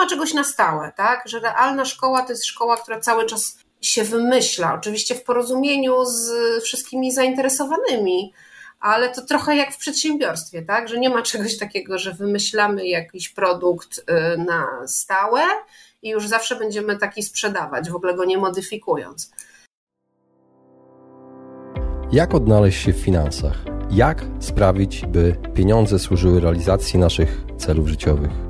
ma czegoś na stałe, tak? Że realna szkoła to jest szkoła, która cały czas się wymyśla, oczywiście w porozumieniu z wszystkimi zainteresowanymi, ale to trochę jak w przedsiębiorstwie, tak? Że nie ma czegoś takiego, że wymyślamy jakiś produkt y, na stałe i już zawsze będziemy taki sprzedawać, w ogóle go nie modyfikując. Jak odnaleźć się w finansach? Jak sprawić, by pieniądze służyły realizacji naszych celów życiowych?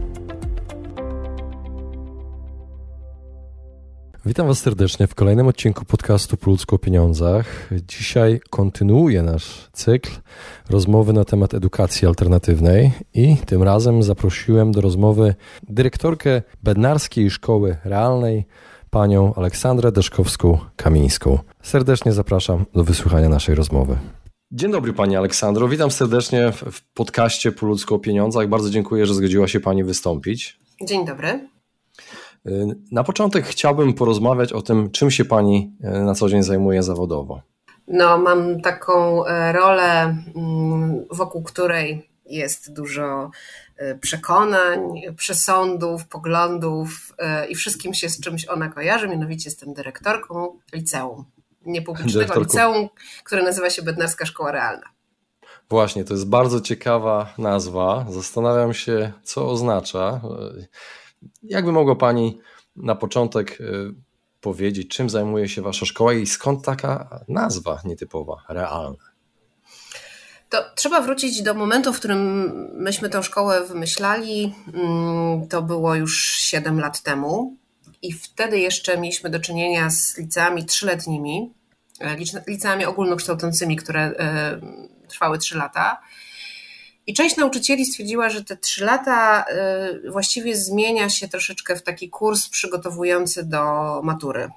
Witam Was serdecznie w kolejnym odcinku podcastu Po o pieniądzach. Dzisiaj kontynuuję nasz cykl rozmowy na temat edukacji alternatywnej i tym razem zaprosiłem do rozmowy dyrektorkę Bednarskiej Szkoły Realnej, panią Aleksandrę Deszkowską-Kamińską. Serdecznie zapraszam do wysłuchania naszej rozmowy. Dzień dobry Pani Aleksandro, witam serdecznie w podcaście Po o pieniądzach. Bardzo dziękuję, że zgodziła się Pani wystąpić. Dzień dobry. Na początek chciałbym porozmawiać o tym, czym się Pani e, na co dzień zajmuje zawodowo. No, mam taką e, rolę, mm, wokół której jest dużo e, przekonań, przesądów, poglądów i wszystkim się z czymś ona kojarzy. Mianowicie jestem dyrektorką liceum, niepublicznego liceum, które nazywa się Bednarska Szkoła Realna. Właśnie, to jest bardzo ciekawa nazwa. Zastanawiam się, co oznacza. Jakby mogła Pani na początek y, powiedzieć, czym zajmuje się Wasza szkoła i skąd taka nazwa nietypowa, realna? To trzeba wrócić do momentu, w którym myśmy tę szkołę wymyślali. Mm, to było już 7 lat temu. I wtedy jeszcze mieliśmy do czynienia z liceami trzyletnimi, e, liceami ogólnokształcącymi, które e, trwały 3 lata. I część nauczycieli stwierdziła, że te trzy lata y, właściwie zmienia się troszeczkę w taki kurs przygotowujący do matury.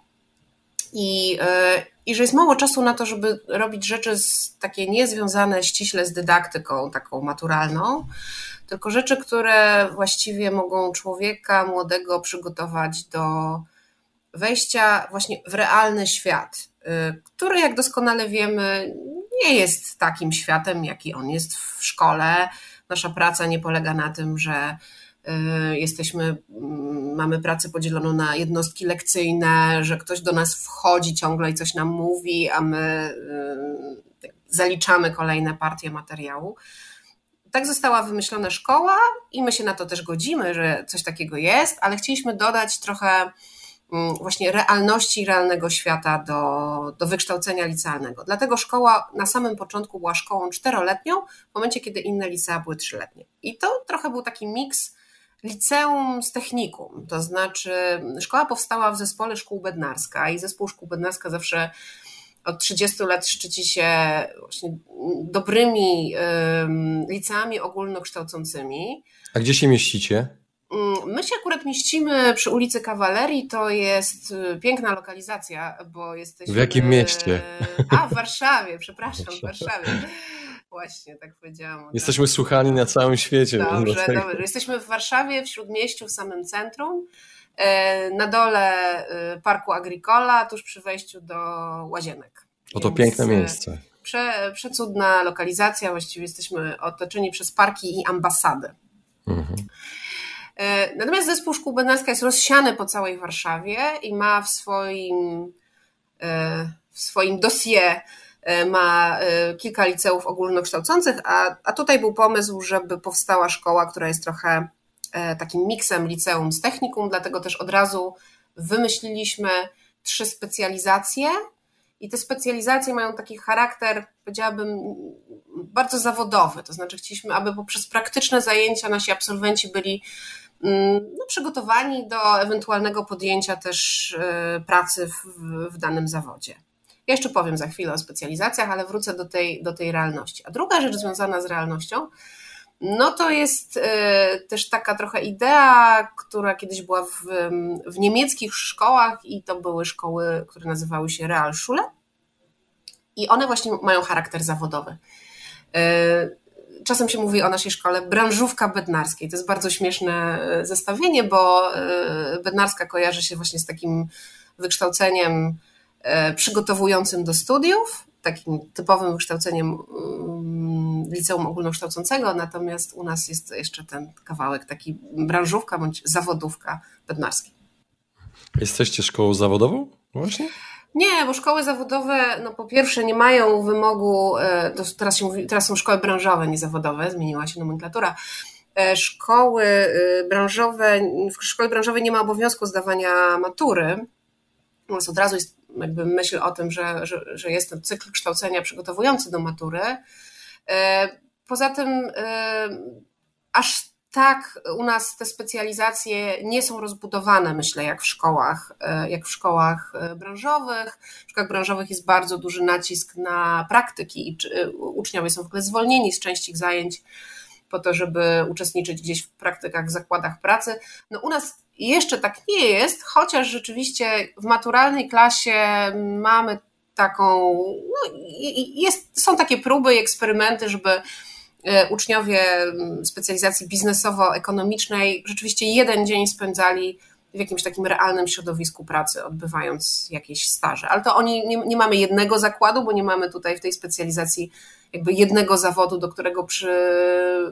I, y, I że jest mało czasu na to, żeby robić rzeczy z, takie niezwiązane ściśle z dydaktyką taką maturalną, tylko rzeczy, które właściwie mogą człowieka młodego przygotować do wejścia właśnie w realny świat, y, który, jak doskonale wiemy, nie jest takim światem, jaki on jest w szkole. Nasza praca nie polega na tym, że y, jesteśmy, mm, mamy pracę podzieloną na jednostki lekcyjne, że ktoś do nas wchodzi ciągle i coś nam mówi, a my y, zaliczamy kolejne partie materiału. Tak została wymyślona szkoła i my się na to też godzimy, że coś takiego jest, ale chcieliśmy dodać trochę właśnie realności realnego świata do, do wykształcenia licealnego. Dlatego szkoła na samym początku była szkołą czteroletnią, w momencie kiedy inne licea były trzyletnie. I to trochę był taki miks liceum z technikum, to znaczy szkoła powstała w zespole szkół bednarska i zespół szkół bednarska zawsze od 30 lat szczyci się właśnie dobrymi liceami ogólnokształcącymi. A gdzie się mieścicie? Mm, my się akurat mieścimy przy ulicy Kawalerii, to jest y, piękna lokalizacja, bo jesteśmy... W jakim mieście? A, w Warszawie, przepraszam, w Warszawie. Właśnie, tak powiedziałam. Jesteśmy słuchani na całym świecie. Dobrze, dobrze. Jesteśmy w Warszawie, w Śródmieściu, w samym centrum. E, na dole y, Parku Agricola, tuż przy wejściu do Łazienek. Oto Więc piękne miejsce. Prze, przecudna lokalizacja, właściwie jesteśmy otoczeni przez parki i ambasady. Mhm. E, natomiast zespół szkół bednarska jest rozsiany po całej Warszawie i ma w swoim, e, w swoim dossier e, ma kilka liceów ogólnokształcących, a, a tutaj był pomysł, żeby powstała szkoła, która jest trochę takim miksem liceum z technikum, dlatego też od razu wymyśliliśmy trzy specjalizacje i te specjalizacje mają taki charakter, powiedziałabym, bardzo zawodowy. To znaczy, chcieliśmy, aby poprzez praktyczne zajęcia nasi absolwenci byli no, przygotowani do ewentualnego podjęcia też e, pracy w, w danym zawodzie. Ja jeszcze powiem za chwilę o specjalizacjach, ale wrócę do tej, do tej realności. A druga rzecz związana z realnością no to jest e, też taka trochę idea, która kiedyś była w, w niemieckich szkołach i to były szkoły, które nazywały się Realschule i one właśnie mają charakter zawodowy. E, czasem się mówi o naszej szkole branżówka bednarskiej. To jest bardzo śmieszne e, zestawienie, bo bednarska kojarzy się właśnie z takim wykształceniem przygotowującym do studiów, takim typowym wykształceniem mm, liceum ogólnokształcącego, natomiast u nas jest jeszcze ten kawałek taki branżówka bądź zawodówka bednarski. Jesteście szkołą zawodową właśnie? Nie, bo szkoły zawodowe, no po pierwsze nie mają wymogu, e, teraz, się mówi, teraz są szkoły branżowe, nie zawodowe, zmieniła się nomenklatura. E, szkoły e, branżowe, w szkole branżowej nie ma obowiązku zdawania matury, natomiast od razu jest jakby myśl o tym, że, że, że jest ten cykl kształcenia przygotowujący do matury. Poza tym aż tak u nas te specjalizacje nie są rozbudowane, myślę, jak w szkołach, e, jak w szkołach branżowych. W szkołach branżowych jest bardzo duży nacisk na praktyki i uczniowie są w ogóle zwolnieni z części ich zajęć po to, żeby uczestniczyć gdzieś w praktykach, w zakładach pracy. No u nas jeszcze tak nie jest, chociaż rzeczywiście w maturalnej klasie mamy taką, no, jest, są takie próby i eksperymenty, żeby e, uczniowie specjalizacji biznesowo-ekonomicznej rzeczywiście jeden dzień spędzali w jakimś takim realnym środowisku pracy, odbywając jakieś staże. Ale to oni nie, nie mamy jednego zakładu, bo nie mamy tutaj w tej specjalizacji jakby jednego zawodu, do którego przy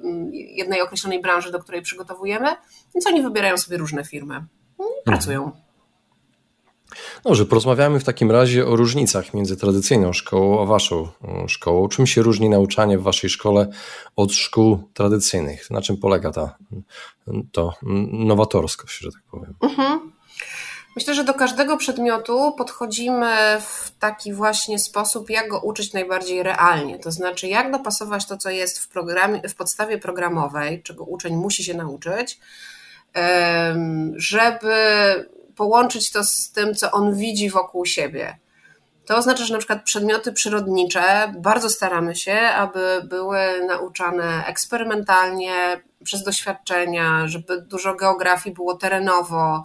mm, jednej określonej branży, do której przygotowujemy, więc oni wybierają sobie różne firmy i mhm. pracują. Dobrze, porozmawiamy w takim razie o różnicach między tradycyjną szkołą a waszą mm, szkołą. Czym się różni nauczanie w waszej szkole od szkół tradycyjnych? Na czym polega ta to nowatorskość, że tak powiem? Mhm. Myślę, że do każdego przedmiotu podchodzimy w taki właśnie sposób, jak go uczyć najbardziej realnie. To znaczy, jak dopasować to, co jest w, programie, w podstawie programowej, czego uczeń musi się nauczyć, żeby połączyć to z tym, co on widzi wokół siebie. To oznacza, że na przykład przedmioty przyrodnicze bardzo staramy się, aby były nauczane eksperymentalnie, przez doświadczenia, żeby dużo geografii było terenowo,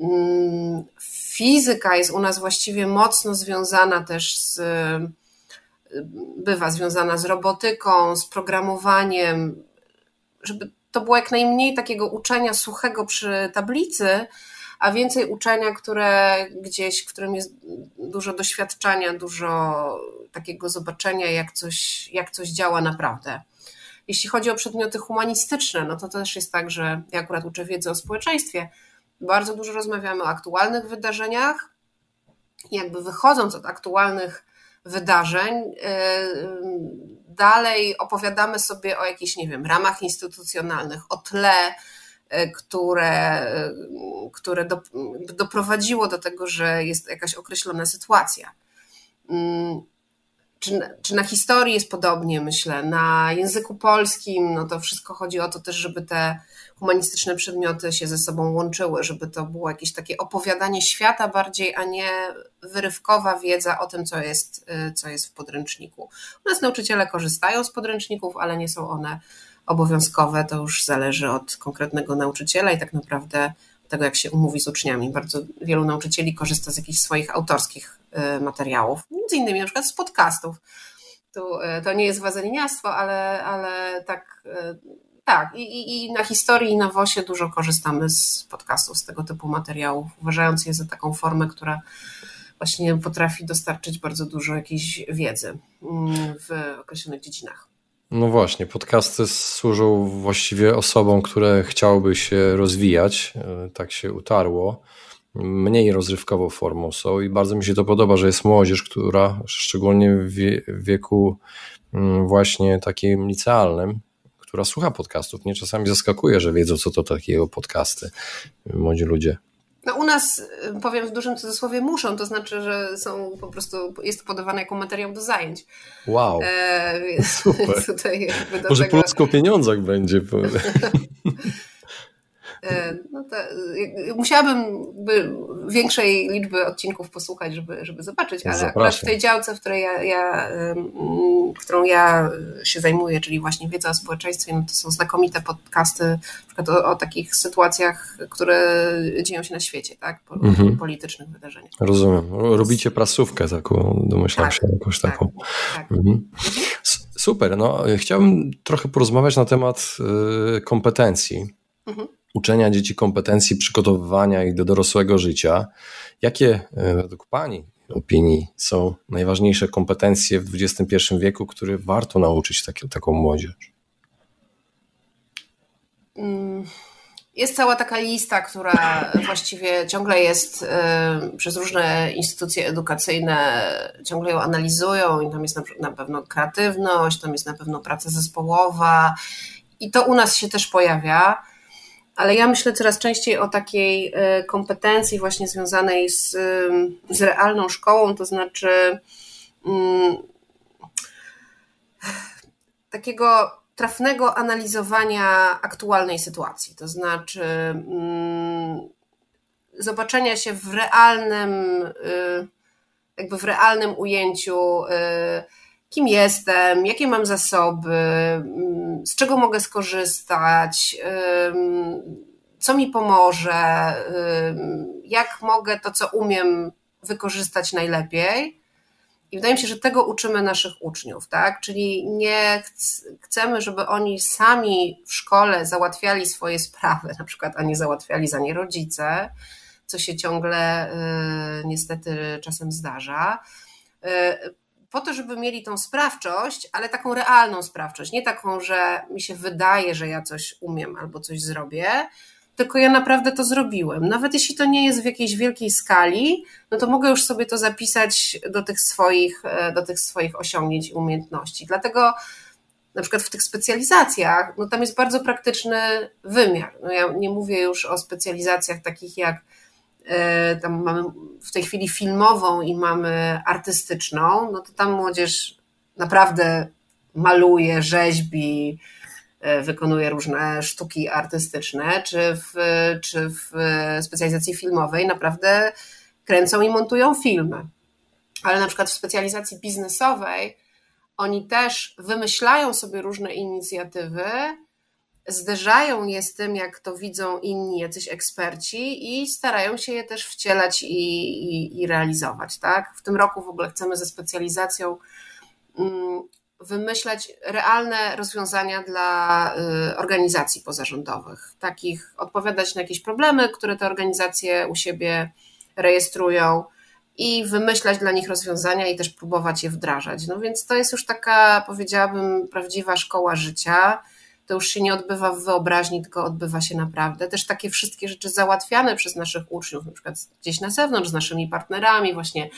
Mm, fizyka jest u nas właściwie mocno związana też z, bywa związana z robotyką, z programowaniem, żeby to było jak najmniej takiego uczenia suchego przy tablicy, a więcej uczenia, które gdzieś, w którym jest dużo doświadczenia, dużo takiego zobaczenia, jak coś, jak coś działa naprawdę. Jeśli chodzi o przedmioty humanistyczne, no to też jest tak, że ja akurat uczę wiedzy o społeczeństwie, bardzo dużo rozmawiamy o aktualnych wydarzeniach. Jakby wychodząc od aktualnych wydarzeń, y, dalej opowiadamy sobie o jakichś, nie wiem, ramach instytucjonalnych, o tle, które, y, które do, doprowadziło do tego, że jest jakaś określona sytuacja. Mm, czy, czy na historii jest podobnie, myślę, na języku polskim, no to wszystko chodzi o to też, żeby te humanistyczne przedmioty się ze sobą łączyły, żeby to było jakieś takie opowiadanie świata bardziej, a nie wyrywkowa wiedza o tym, co jest, y, co jest w podręczniku. U nas nauczyciele korzystają z podręczników, ale nie są one obowiązkowe, to już zależy od konkretnego nauczyciela i tak naprawdę tego, jak się umówi z uczniami. Bardzo wielu nauczycieli korzysta z jakichś swoich autorskich y, materiałów, między innymi na przykład z podcastów. Tu, y, to nie jest wazeliniarstwo, ale, ale tak tak, i, i, i na historii i na WOSie dużo korzystamy z podcastów, z tego typu materiałów, uważając je za taką formę, która właśnie potrafi dostarczyć bardzo dużo jakiejś wiedzy mm, w określonych dziedzinach. No właśnie, podcasty służą właściwie osobom, które chciałyby się rozwijać, e, tak się utarło. Mniej rozrywkową formą są i bardzo mi się to podoba, że jest młodzież, która szczególnie w wieku mm, właśnie takim licealnym, która słucha podcastów. Mnie czasami zaskakuje, że wiedzą, co to takiego podcasty młodzi ludzie. No u nas, y, powiem w dużym cudzysłowie, muszą, to znaczy, że są po prostu, jest to podawane jako materiał do zajęć. Wow. E, więc, Super. Może tego... Polsko o pieniądzach będzie. E, no to, musiałabym większej liczby odcinków posłuchać, żeby, żeby zobaczyć, ale akurat w tej działce, w której ja, ja, którą ja się zajmuję, czyli właśnie wiedza o społeczeństwie, no to są znakomite podcasty na przykład o, o takich sytuacjach, które dzieją się na świecie, tak? Po, mhm. politycznych wydarzeniach. Rozumiem. Robicie prasówkę taką, domyślam tak, się, jakąś tak, taką. Tak. Mhm. Super. No, chciałbym trochę porozmawiać na temat y, kompetencji. Mhm uczenia dzieci kompetencji, przygotowywania ich do dorosłego życia. Jakie e, według Pani opinii są najważniejsze kompetencje w XXI wieku, które warto nauczyć takie, taką młodzież? Mm, jest cała taka lista, która właściwie ciągle jest e, przez różne instytucje edukacyjne, ciągle ją analizują i tam jest na pewno kreatywność, tam jest na pewno praca zespołowa i to u nas się też pojawia ale ja myślę coraz częściej o takiej e, kompetencji właśnie związanej z, z realną szkołą, to znaczy um, takiego trafnego analizowania aktualnej sytuacji, to znaczy um, zobaczenia się w realnym, y, jakby w realnym ujęciu y, kim jestem, jakie mam zasoby, mm, z czego mogę skorzystać, co mi pomoże, jak mogę to, co umiem, wykorzystać najlepiej. I wydaje mi się, że tego uczymy naszych uczniów, tak? Czyli nie chcemy, żeby oni sami w szkole załatwiali swoje sprawy, na przykład, a nie załatwiali za nie rodzice, co się ciągle y, niestety czasem zdarza y, po to, żeby mieli tą sprawczość, ale taką realną sprawczość, nie taką, że mi się wydaje, że ja coś umiem albo coś zrobię, tylko ja naprawdę to zrobiłem. Nawet jeśli to nie jest w jakiejś wielkiej skali, no to mogę już sobie to zapisać do tych swoich, e, do tych swoich osiągnięć i umiejętności. Dlatego na przykład w tych specjalizacjach, no tam jest bardzo praktyczny wymiar. No ja nie mówię już o specjalizacjach takich jak tam mamy w tej chwili filmową i mamy artystyczną, no to tam młodzież naprawdę maluje, rzeźbi, e, wykonuje różne sztuki artystyczne, czy w, czy w specjalizacji filmowej naprawdę kręcą i montują filmy. Ale na przykład w specjalizacji biznesowej oni też wymyślają sobie różne inicjatywy, zderzają je z tym, jak to widzą inni jacyś eksperci i starają się je też wcielać i, i, i realizować. Tak? W tym roku w ogóle chcemy ze specjalizacją mm, wymyślać realne rozwiązania dla y, organizacji pozarządowych, takich odpowiadać na jakieś problemy, które te organizacje u siebie rejestrują i wymyślać dla nich rozwiązania i też próbować je wdrażać. No więc to jest już taka, powiedziałabym, prawdziwa szkoła życia to już się nie odbywa w wyobraźni, tylko odbywa się naprawdę. Też takie wszystkie rzeczy załatwiane przez naszych uczniów, na przykład gdzieś na zewnątrz, z naszymi partnerami, właśnie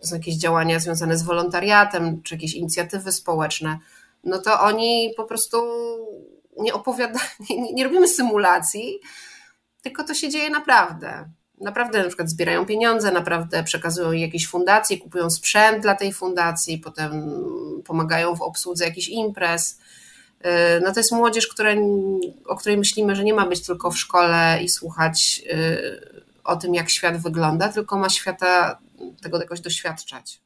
to są jakieś działania związane z wolontariatem, czy jakieś inicjatywy społeczne, no to oni po prostu nie opowiadają, nie, nie robimy symulacji, tylko to się dzieje naprawdę. Naprawdę na przykład zbierają pieniądze, naprawdę przekazują jakiejś fundacji, kupują sprzęt dla tej fundacji, potem pomagają w obsłudze jakichś imprez. Y, no to jest młodzież, która, o której myślimy, że nie ma być tylko w szkole i słuchać y, o tym, jak świat wygląda, tylko ma świata tego jakoś doświadczać.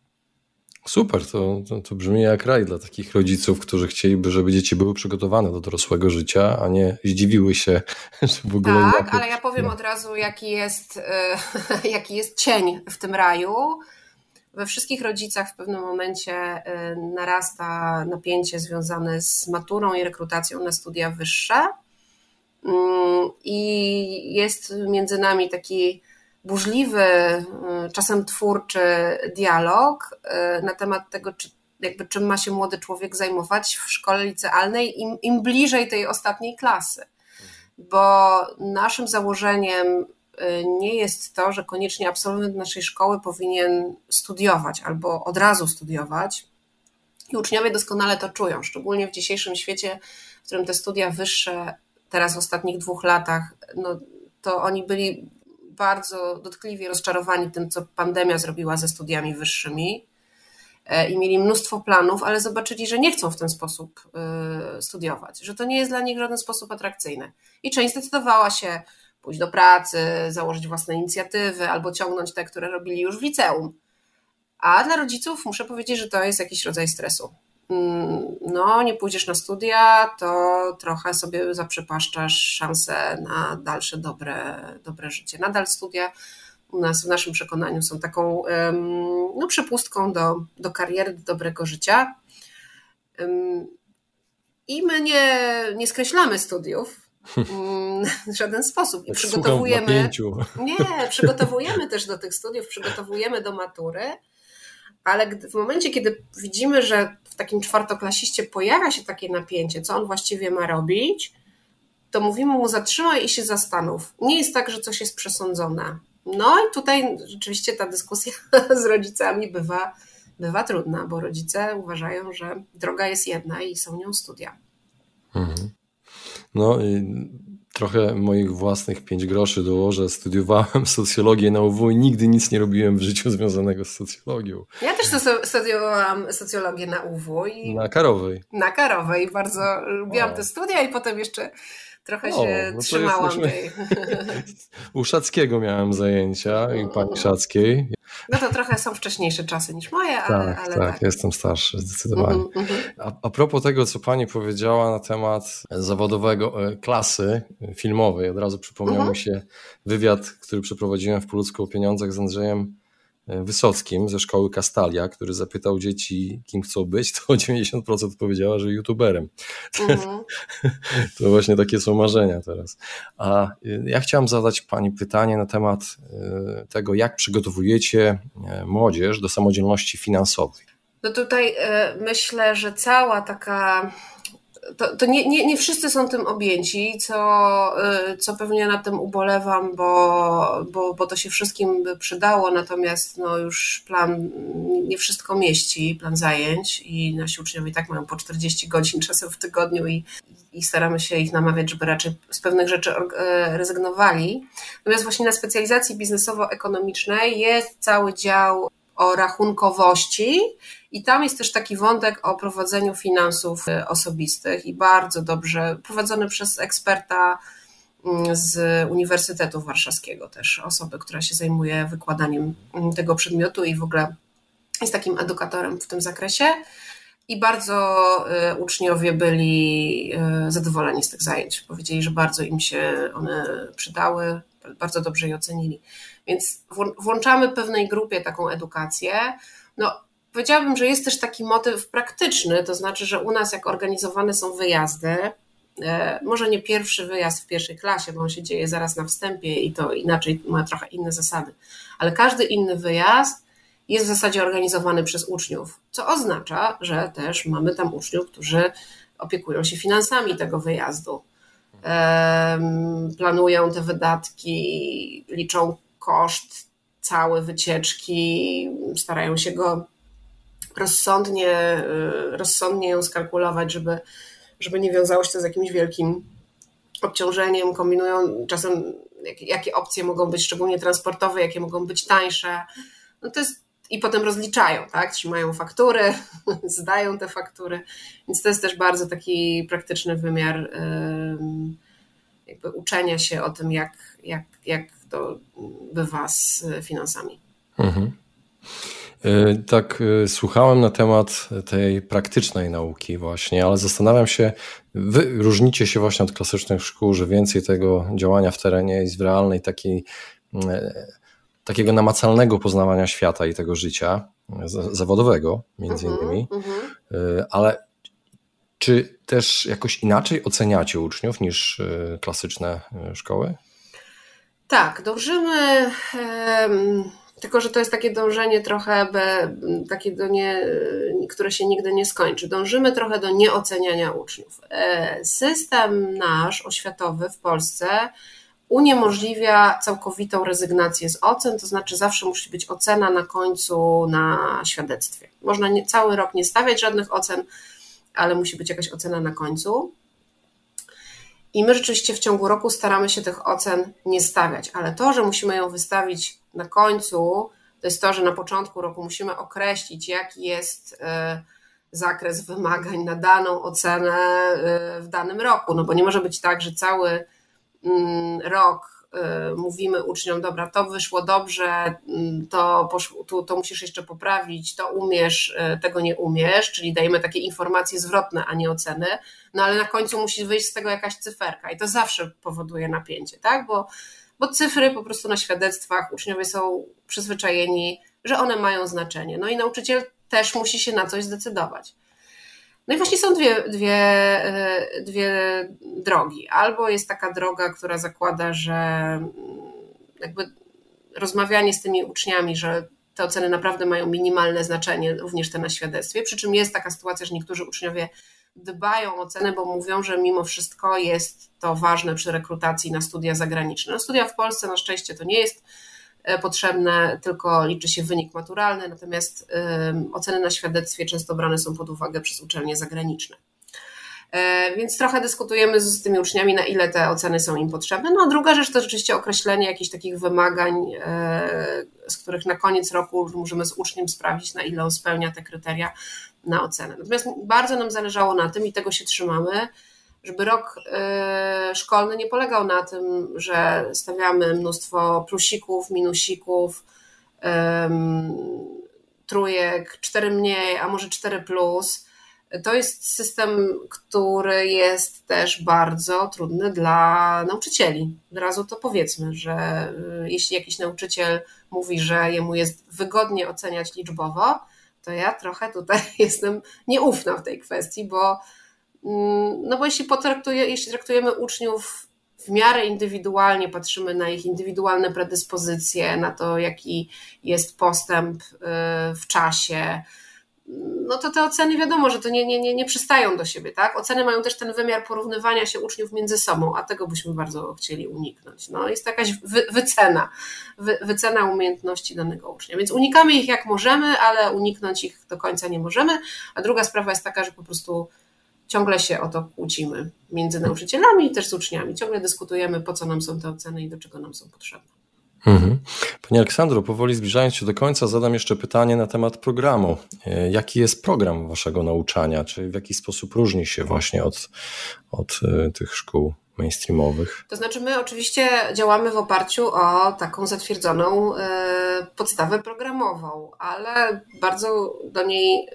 Super, to, to, to, brzmi jak raj dla takich rodziców, którzy chcieliby, żeby dzieci były przygotowane do dorosłego życia, a nie zdziwiły się, że w ogóle. Tak, ale ja powiem od razu, jaki jest, y, jaki jest cień w tym raju we wszystkich rodzicach w pewnym momencie y, narasta napięcie związane z maturą i rekrutacją na studia wyższe. Mm, I jest między nami taki burzliwy, y, czasem twórczy dialog y, na temat tego, czy, jakby czym ma się młody człowiek zajmować w szkole licealnej, im, im bliżej tej ostatniej klasy. Bo naszym założeniem nie jest to, że koniecznie absolwent naszej szkoły powinien studiować albo od razu studiować. I uczniowie doskonale to czują, szczególnie w dzisiejszym świecie, w którym te studia wyższe, teraz w ostatnich dwóch latach, no, to oni byli bardzo dotkliwie rozczarowani tym, co pandemia zrobiła ze studiami wyższymi. e, i mieli mnóstwo planów, ale zobaczyli, że nie chcą w ten sposób e, studiować, że to nie jest dla nich w żaden sposób atrakcyjne. I część zdecydowała się pójść do pracy, założyć własne inicjatywy albo ciągnąć te, które robili już w liceum. A dla rodziców muszę powiedzieć, że to jest jakiś rodzaj stresu. Mm, no, nie pójdziesz na studia, to trochę sobie zaprzepaszczasz szansę na dalsze dobre, dobre życie. Nadal studia u nas w naszym przekonaniu są taką no, przepustką do, do kariery, do dobrego życia. I my nie, nie skreślamy studiów w żaden sposób. I przygotowujemy. Nie, przygotowujemy też do tych studiów, przygotowujemy do matury, ale w momencie, kiedy widzimy, że w takim czwartoklasiście pojawia się takie napięcie, co on właściwie ma robić, to mówimy mu zatrzymaj i się zastanów. Nie jest tak, że coś jest przesądzone. No i tutaj rzeczywiście ta dyskusja z rodzicami bywa, bywa trudna, bo rodzice uważają, że droga jest jedna i są nią studia. Mhm. No i trochę moich własnych pięć groszy dołożę. Studiowałem socjologię na UW i nigdy nic nie robiłem w życiu związanego z socjologią. Ja też studiowałam socjologię na UW. I na Karowej. Na Karowej. Bardzo lubiłam te studia i potem jeszcze trochę o, się no trzymałam jesteśmy... tej. U Szackiego miałem zajęcia i pani Szackiej. No to trochę są wcześniejsze czasy niż moje, ale tak. Ale tak, tak. jestem starszy zdecydowanie. Mm -hmm. a, a propos tego, co pani powiedziała na temat zawodowego e, klasy filmowej, od razu przypomniał mm -hmm. mi się wywiad, który przeprowadziłem w Poludzku o pieniądzach z Andrzejem Wysockim ze szkoły Kastalia, który zapytał dzieci, kim chcą być, to 90% powiedziała, że youtuberem. Mhm. to właśnie takie są marzenia teraz. A y, ja chciałam zadać Pani pytanie na temat y, tego, jak przygotowujecie y, młodzież do samodzielności finansowej. No tutaj myślę, że cała taka to, to nie, nie, nie wszyscy są tym objęci, co, y, co pewnie na tym ubolewam, bo, bo, bo to się wszystkim by przydało, natomiast no już plan nie wszystko mieści, plan zajęć i nasi uczniowie tak mają po 40 godzin czasem w tygodniu i, i staramy się ich namawiać, żeby raczej z pewnych rzeczy y, rezygnowali. Natomiast właśnie na specjalizacji biznesowo-ekonomicznej jest cały dział o rachunkowości i tam jest też taki wątek o prowadzeniu finansów y, osobistych i bardzo dobrze prowadzony przez eksperta mm, z Uniwersytetu Warszawskiego też, osobę, która się zajmuje wykładaniem mm, tego przedmiotu i w ogóle jest takim edukatorem w tym zakresie. I bardzo y, uczniowie byli y, zadowoleni z tych zajęć. Powiedzieli, że bardzo im się one przydały, bardzo dobrze je ocenili. Więc włączamy pewnej grupie taką edukację. No, powiedziałabym, że jest też taki motyw praktyczny, to znaczy, że u nas jak organizowane są wyjazdy, e, może nie pierwszy wyjazd w pierwszej klasie, bo on się dzieje zaraz na wstępie i to inaczej ma trochę inne zasady, ale każdy inny wyjazd jest w zasadzie organizowany przez uczniów, co oznacza, że też mamy tam uczniów, którzy opiekują się finansami tego wyjazdu. Planują te wydatki, liczą koszt całe wycieczki, starają się go rozsądnie, y, rozsądnie ją skalkulować, żeby, żeby nie wiązało się to z jakimś wielkim obciążeniem, kombinują czasem jakie, jakie opcje mogą być szczególnie transportowe, jakie mogą być tańsze. No to jest, I potem rozliczają, tak? Trzymają faktury, zdają te faktury, więc to jest też bardzo taki praktyczny wymiar jakby uczenia się o tym, jak, jak, jak to bywa z finansami. Mhm. E, tak, e, słuchałem na temat tej praktycznej nauki, właśnie, ale zastanawiam się, wy różnicie się właśnie od klasycznych szkół, że więcej tego działania w terenie jest w realnej takiej, e, takiego namacalnego poznawania świata i tego życia zawodowego, między mhm, innymi, uh -huh. ale czy też jakoś inaczej oceniacie uczniów niż klasyczne szkoły? Tak, dążymy. Tylko, że to jest takie dążenie trochę, takie do nie, które się nigdy nie skończy. Dążymy trochę do nieoceniania uczniów. E, system nasz oświatowy w Polsce uniemożliwia całkowitą rezygnację z ocen, to znaczy zawsze musi być ocena na końcu na świadectwie. Można nie, cały rok nie stawiać żadnych ocen, ale musi być jakaś ocena na końcu. I my rzeczywiście w ciągu roku staramy się tych ocen nie stawiać, ale to, że musimy ją wystawić na końcu, to jest to, że na początku roku musimy określić, jaki jest zakres wymagań na daną ocenę w danym roku. No bo nie może być tak, że cały rok Y, mówimy uczniom, dobra, to wyszło dobrze, mm, to, to, to musisz jeszcze poprawić, to umiesz, y, tego nie umiesz, czyli dajemy takie informacje zwrotne, a nie oceny, no ale na końcu musi wyjść z tego jakaś cyferka i to zawsze powoduje napięcie, tak? Bo, bo cyfry po prostu na świadectwach uczniowie są przyzwyczajeni, że one mają znaczenie. No i nauczyciel też musi się na coś zdecydować. No i właśnie są dwie, dwie, e, dwie drogi. Albo jest taka droga, która zakłada, że mm, jakby rozmawianie z tymi uczniami, że te oceny naprawdę mają minimalne znaczenie, również te na świadectwie. Przy czym jest taka sytuacja, że niektórzy uczniowie dbają o ocenę, bo mówią, że mimo wszystko jest to ważne przy rekrutacji na studia zagraniczne. No, studia w Polsce na szczęście to nie jest potrzebne, tylko liczy się wynik maturalny, natomiast oceny na świadectwie często brane są pod uwagę przez uczelnie zagraniczne. E, więc trochę dyskutujemy z tymi uczniami, na ile te oceny są im potrzebne. No a druga rzecz to rzeczywiście określenie jakichś takich wymagań, e, z których na koniec roku możemy z uczniem sprawdzić, na ile on spełnia te kryteria na ocenę. Natomiast bardzo nam zależało na tym i tego się trzymamy, żeby rok y, szkolny nie polegał na tym, że stawiamy mnóstwo plusików, minusików, trójek, cztery mniej, a może cztery plus. To jest system, który jest też bardzo trudny dla nauczycieli. Od razu to powiedzmy, że y, jeśli jakiś nauczyciel mówi, że jemu jest wygodnie oceniać liczbowo, to ja trochę tutaj jestem nieufna w tej kwestii, bo no bo jeśli, potraktuje, jeśli traktujemy uczniów w miarę indywidualnie, patrzymy na ich indywidualne predyspozycje, na to, jaki jest postęp y, w czasie, no to te oceny wiadomo, że to nie, nie, nie, nie przystają do siebie, tak? Oceny mają też ten wymiar porównywania się uczniów między sobą, a tego byśmy bardzo chcieli uniknąć. No, jest to jakaś wy, wycena, wy, wycena umiejętności danego ucznia, więc unikamy ich jak możemy, ale uniknąć ich do końca nie możemy. A druga sprawa jest taka, że po prostu ciągle się o to kłócimy między nauczycielami i też z uczniami. Ciągle dyskutujemy, po co nam są te oceny i do czego nam są potrzebne. Mhm. Pani Aleksandro, powoli zbliżając się do końca, zadam jeszcze pytanie na temat programu. E, jaki jest program Waszego nauczania? Czy w jaki sposób różni się właśnie od, od e, tych szkół mainstreamowych? To znaczy, my oczywiście działamy w oparciu o taką zatwierdzoną e, podstawę programową, ale bardzo do niej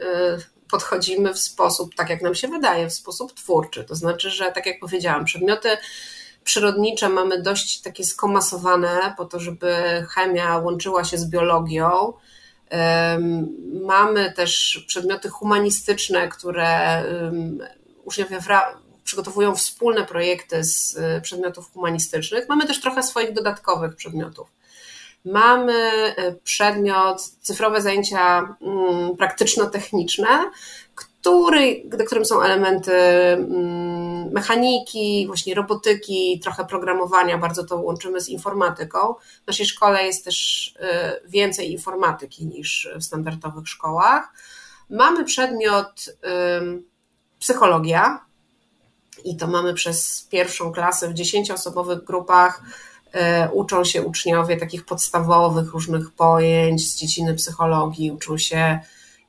podchodzimy w sposób, tak jak nam się wydaje, w sposób twórczy. To znaczy, że tak jak powiedziałam, przedmioty przyrodnicze mamy dość takie skomasowane po to, żeby chemia łączyła się z biologią. Mamy też przedmioty humanistyczne, które uczniowie przygotowują wspólne projekty z y, przedmiotów humanistycznych. Mamy też trochę swoich dodatkowych przedmiotów. Mamy e, przedmiot cyfrowe zajęcia mm, praktyczno-techniczne, który, do którym są elementy mm, mechaniki, właśnie robotyki, trochę programowania, bardzo to łączymy z informatyką. W naszej szkole jest też e, więcej informatyki niż w standardowych szkołach. Mamy przedmiot psychologia i to mamy przez pierwszą klasę w dziesięcioosobowych grupach uczą się uczniowie takich podstawowych różnych pojęć z dziedziny psychologii, uczą się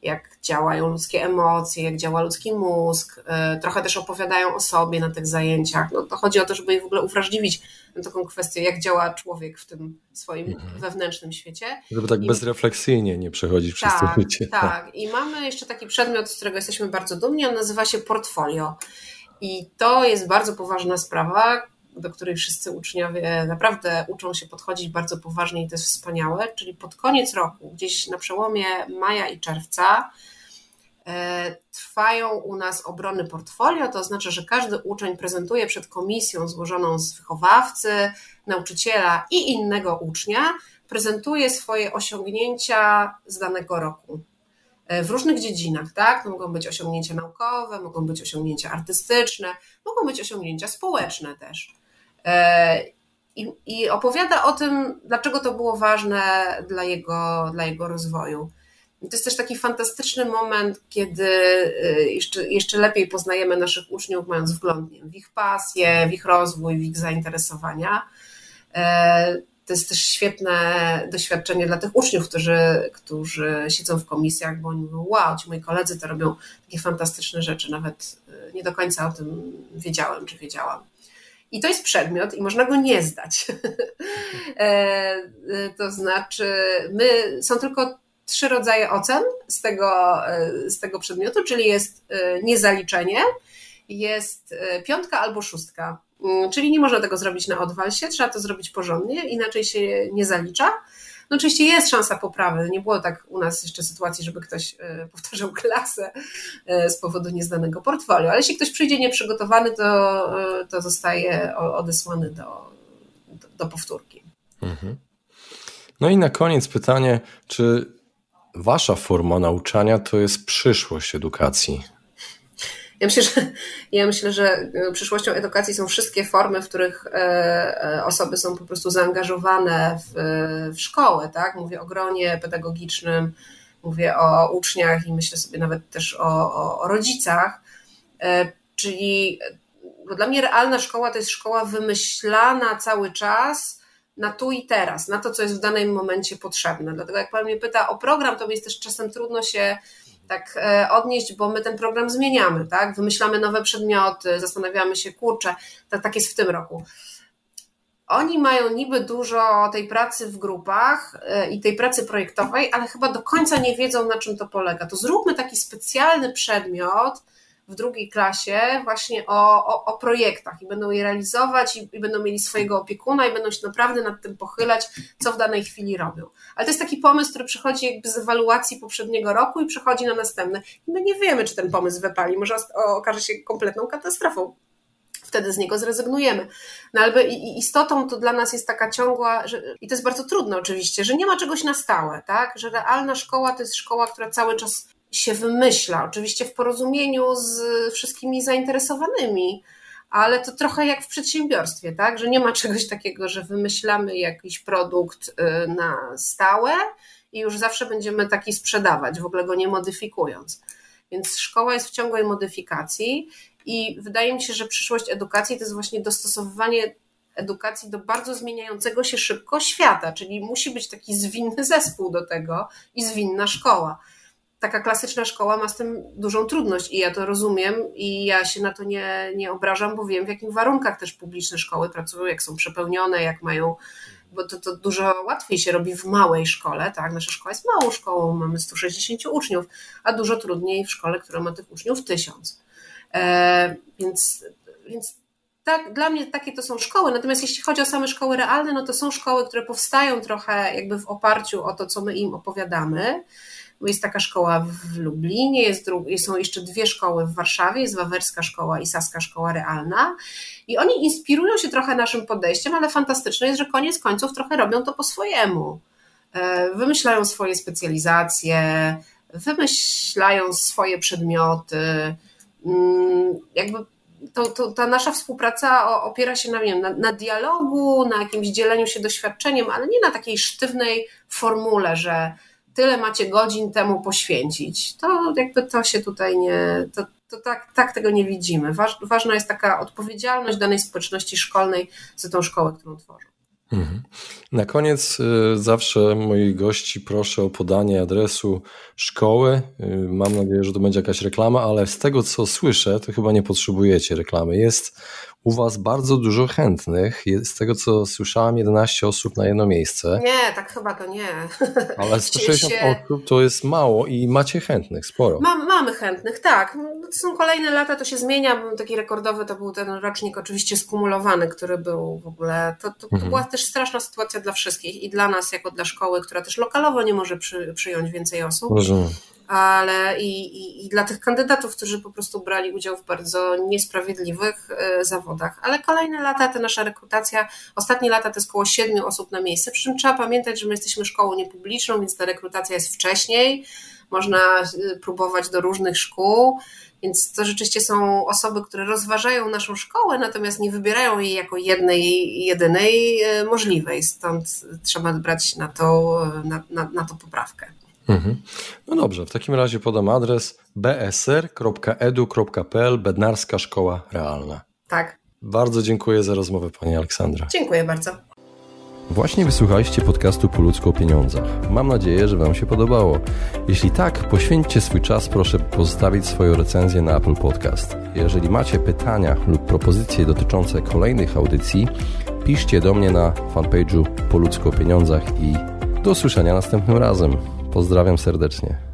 jak działają ludzkie emocje, jak działa ludzki mózg, e, trochę też opowiadają o sobie na tych zajęciach. No to chodzi o to, żeby je w ogóle uwrażliwić na taką kwestię, jak działa człowiek w tym swoim mhm. wewnętrznym świecie. Żeby tak I... bezrefleksyjnie nie przechodzić przez tak, to życie. Tak, i mamy jeszcze taki przedmiot, z którego jesteśmy bardzo dumni, on nazywa się portfolio. I to jest bardzo poważna sprawa, do której wszyscy uczniowie naprawdę uczą się podchodzić bardzo poważnie i to jest wspaniałe, czyli pod koniec roku, gdzieś na przełomie maja i czerwca, e, trwają u nas obrony portfolio, to znaczy, że każdy uczeń prezentuje przed komisją złożoną z wychowawcy, nauczyciela i innego ucznia, prezentuje swoje osiągnięcia z danego roku e, w różnych dziedzinach, tak? To mogą być osiągnięcia naukowe, mogą być osiągnięcia artystyczne, mogą być osiągnięcia społeczne też. E, I, I, opowiada o tym, dlaczego to było ważne dla jego, dla jego rozwoju. I to jest też taki fantastyczny moment, kiedy e, jeszcze, jeszcze lepiej poznajemy naszych uczniów, mając wgląd w ich pasję, w ich rozwój, w ich zainteresowania. E, to jest też świetne doświadczenie dla tych uczniów, którzy, którzy siedzą w komisjach, bo oni mówią, wow, ci moi koledzy to robią takie fantastyczne rzeczy, nawet nie do końca o tym wiedziałem, czy wiedziałam. I to jest przedmiot i można go nie zdać. E, y, to znaczy, my, są tylko trzy rodzaje ocen z tego, y, z tego przedmiotu, czyli jest niezaliczenie, jest piątka albo szóstka Mm, czyli nie można tego zrobić na odwalsie, trzeba to zrobić porządnie, inaczej się nie zalicza. No oczywiście jest szansa poprawy. Nie było tak u nas jeszcze sytuacji, żeby ktoś e, powtarzał klasę e, z powodu nieznanego portfolio, ale jeśli ktoś przyjdzie nieprzygotowany, to, e, to zostaje odesłany do, do, powtórki. Mhm. No i na koniec pytanie, czy wasza forma nauczania to jest przyszłość edukacji? Ja myślę, że, ja myślę, że e, przyszłością edukacji są wszystkie formy, w których e, e, osoby są po prostu zaangażowane w, w szkołę. Tak? Mówię o gronie pedagogicznym, mówię o uczniach i myślę sobie nawet też o, o, o rodzicach. Czyli bo dla mnie realna szkoła to jest szkoła wymyślana cały czas na tu i teraz, na to, co jest w danym momencie potrzebne. Dlatego jak Pan mnie pyta o program, to mi jest też czasem trudno się tak e, odnieść, bo my ten program zmieniamy, tak? Wymyślamy nowe przedmioty, zastanawiamy się, kurczę, tak, tak jest w tym roku. Oni mają niby dużo tej pracy w grupach e, i tej pracy projektowej, ale chyba do końca nie wiedzą, na czym to polega. To zróbmy taki specjalny przedmiot, w drugiej klasie właśnie o, o, o projektach i będą je realizować i, i, będą mieli swojego opiekuna i będą się naprawdę nad tym pochylać, co w danej chwili robią. Ale to jest taki pomysł, który przychodzi jakby z ewaluacji poprzedniego roku i przychodzi na następny. I my nie wiemy, czy ten pomysł wypali, może okaże się kompletną katastrofą wtedy z niego zrezygnujemy. No ale istotą to dla nas jest taka ciągła, że, i to jest bardzo trudne oczywiście, że nie ma czegoś na stałe, tak? Że realna szkoła to jest szkoła, która cały czas się wymyśla, oczywiście w porozumieniu z wszystkimi zainteresowanymi, ale to trochę jak w przedsiębiorstwie, tak? Że nie ma czegoś takiego, że wymyślamy jakiś produkt y, na stałe i już zawsze będziemy taki sprzedawać, w ogóle go nie modyfikując. Więc szkoła jest w ciągłej modyfikacji i wydaje mi się, że przyszłość edukacji to jest właśnie dostosowywanie edukacji do bardzo zmieniającego się szybko świata, czyli musi być taki zwinny zespół do tego i zwinna szkoła taka klasyczna szkoła ma z tym dużą trudność i ja to rozumiem i ja się na to nie, nie obrażam, bo wiem w jakich warunkach też publiczne szkoły pracują, jak są przepełnione, jak mają, bo to, to dużo łatwiej się robi w małej szkole, tak? Nasza szkoła jest małą szkołą, mamy 160 uczniów, a dużo trudniej w szkole, która ma tych uczniów 1000. E, więc, więc tak, dla mnie takie to są szkoły. Natomiast jeśli chodzi o same szkoły realne, no to są szkoły, które powstają trochę jakby w oparciu o to, co my im opowiadamy jest taka szkoła w Lublinie, jest są jeszcze dwie szkoły w Warszawie, jest Wawerska Szkoła i Saska Szkoła Realna. I oni inspirują się trochę naszym podejściem, ale fantastyczne jest, że koniec końców trochę robią to po swojemu. E, wymyślają swoje specjalizacje, wymyślają swoje przedmioty. Mm, jakby to, to, ta nasza współpraca opiera się na, wiem, na, na, dialogu, na jakimś dzieleniu się doświadczeniem, ale nie na takiej sztywnej formule, że tyle macie godzin temu poświęcić. To jakby to się tutaj nie, to, to tak, tak tego nie widzimy. Waż, ważna jest taka odpowiedzialność danej społeczności szkolnej za tą szkołę, którą tworzą. Mhm. Na koniec y, zawsze moich gości proszę o podanie adresu szkoły. Y, mam nadzieję, że to będzie jakaś reklama, ale z tego co słyszę, to chyba nie potrzebujecie reklamy. Jest u Was bardzo dużo chętnych. Z tego co słyszałam, 11 osób na jedno miejsce. Nie, tak chyba to nie. Ale 160 się... osób to jest mało i macie chętnych, sporo. Mam, mamy chętnych, tak. No, to są kolejne lata, to się zmienia. Taki rekordowy to był ten rocznik oczywiście skumulowany, który był w ogóle. To, to, to mhm. była też straszna sytuacja dla wszystkich i dla nas, jako dla szkoły, która też lokalowo nie może przy, przyjąć więcej osób. Rozumiem ale i, i, i, dla tych kandydatów, którzy po prostu brali udział w bardzo niesprawiedliwych e, zawodach. Ale kolejne lata, ta nasza rekrutacja, ostatnie lata to jest około siedmiu osób na miejsce, przy czym trzeba pamiętać, że my jesteśmy szkołą niepubliczną, więc ta rekrutacja jest wcześniej, można e, próbować do różnych szkół, więc to rzeczywiście są osoby, które rozważają naszą szkołę, natomiast nie wybierają jej jako jednej, jedynej e, możliwej, stąd trzeba brać na to, na, na, na to poprawkę. Mhm. No dobrze, w takim razie podam adres bsr.edu.pl Bednarska Szkoła Realna. Tak. Bardzo dziękuję za rozmowę Pani Aleksandra. Dziękuję bardzo. Właśnie wysłuchaliście podcastu Po ludzku o pieniądzach. Mam nadzieję, że Wam się podobało. Jeśli tak, poświęćcie swój czas, proszę pozostawić swoją recenzję na Apple Podcast. Jeżeli macie pytania lub propozycje dotyczące kolejnych audycji, piszcie do mnie na fanpage'u Po ludzku o pieniądzach i do usłyszenia następnym razem. Pozdrawiam serdecznie.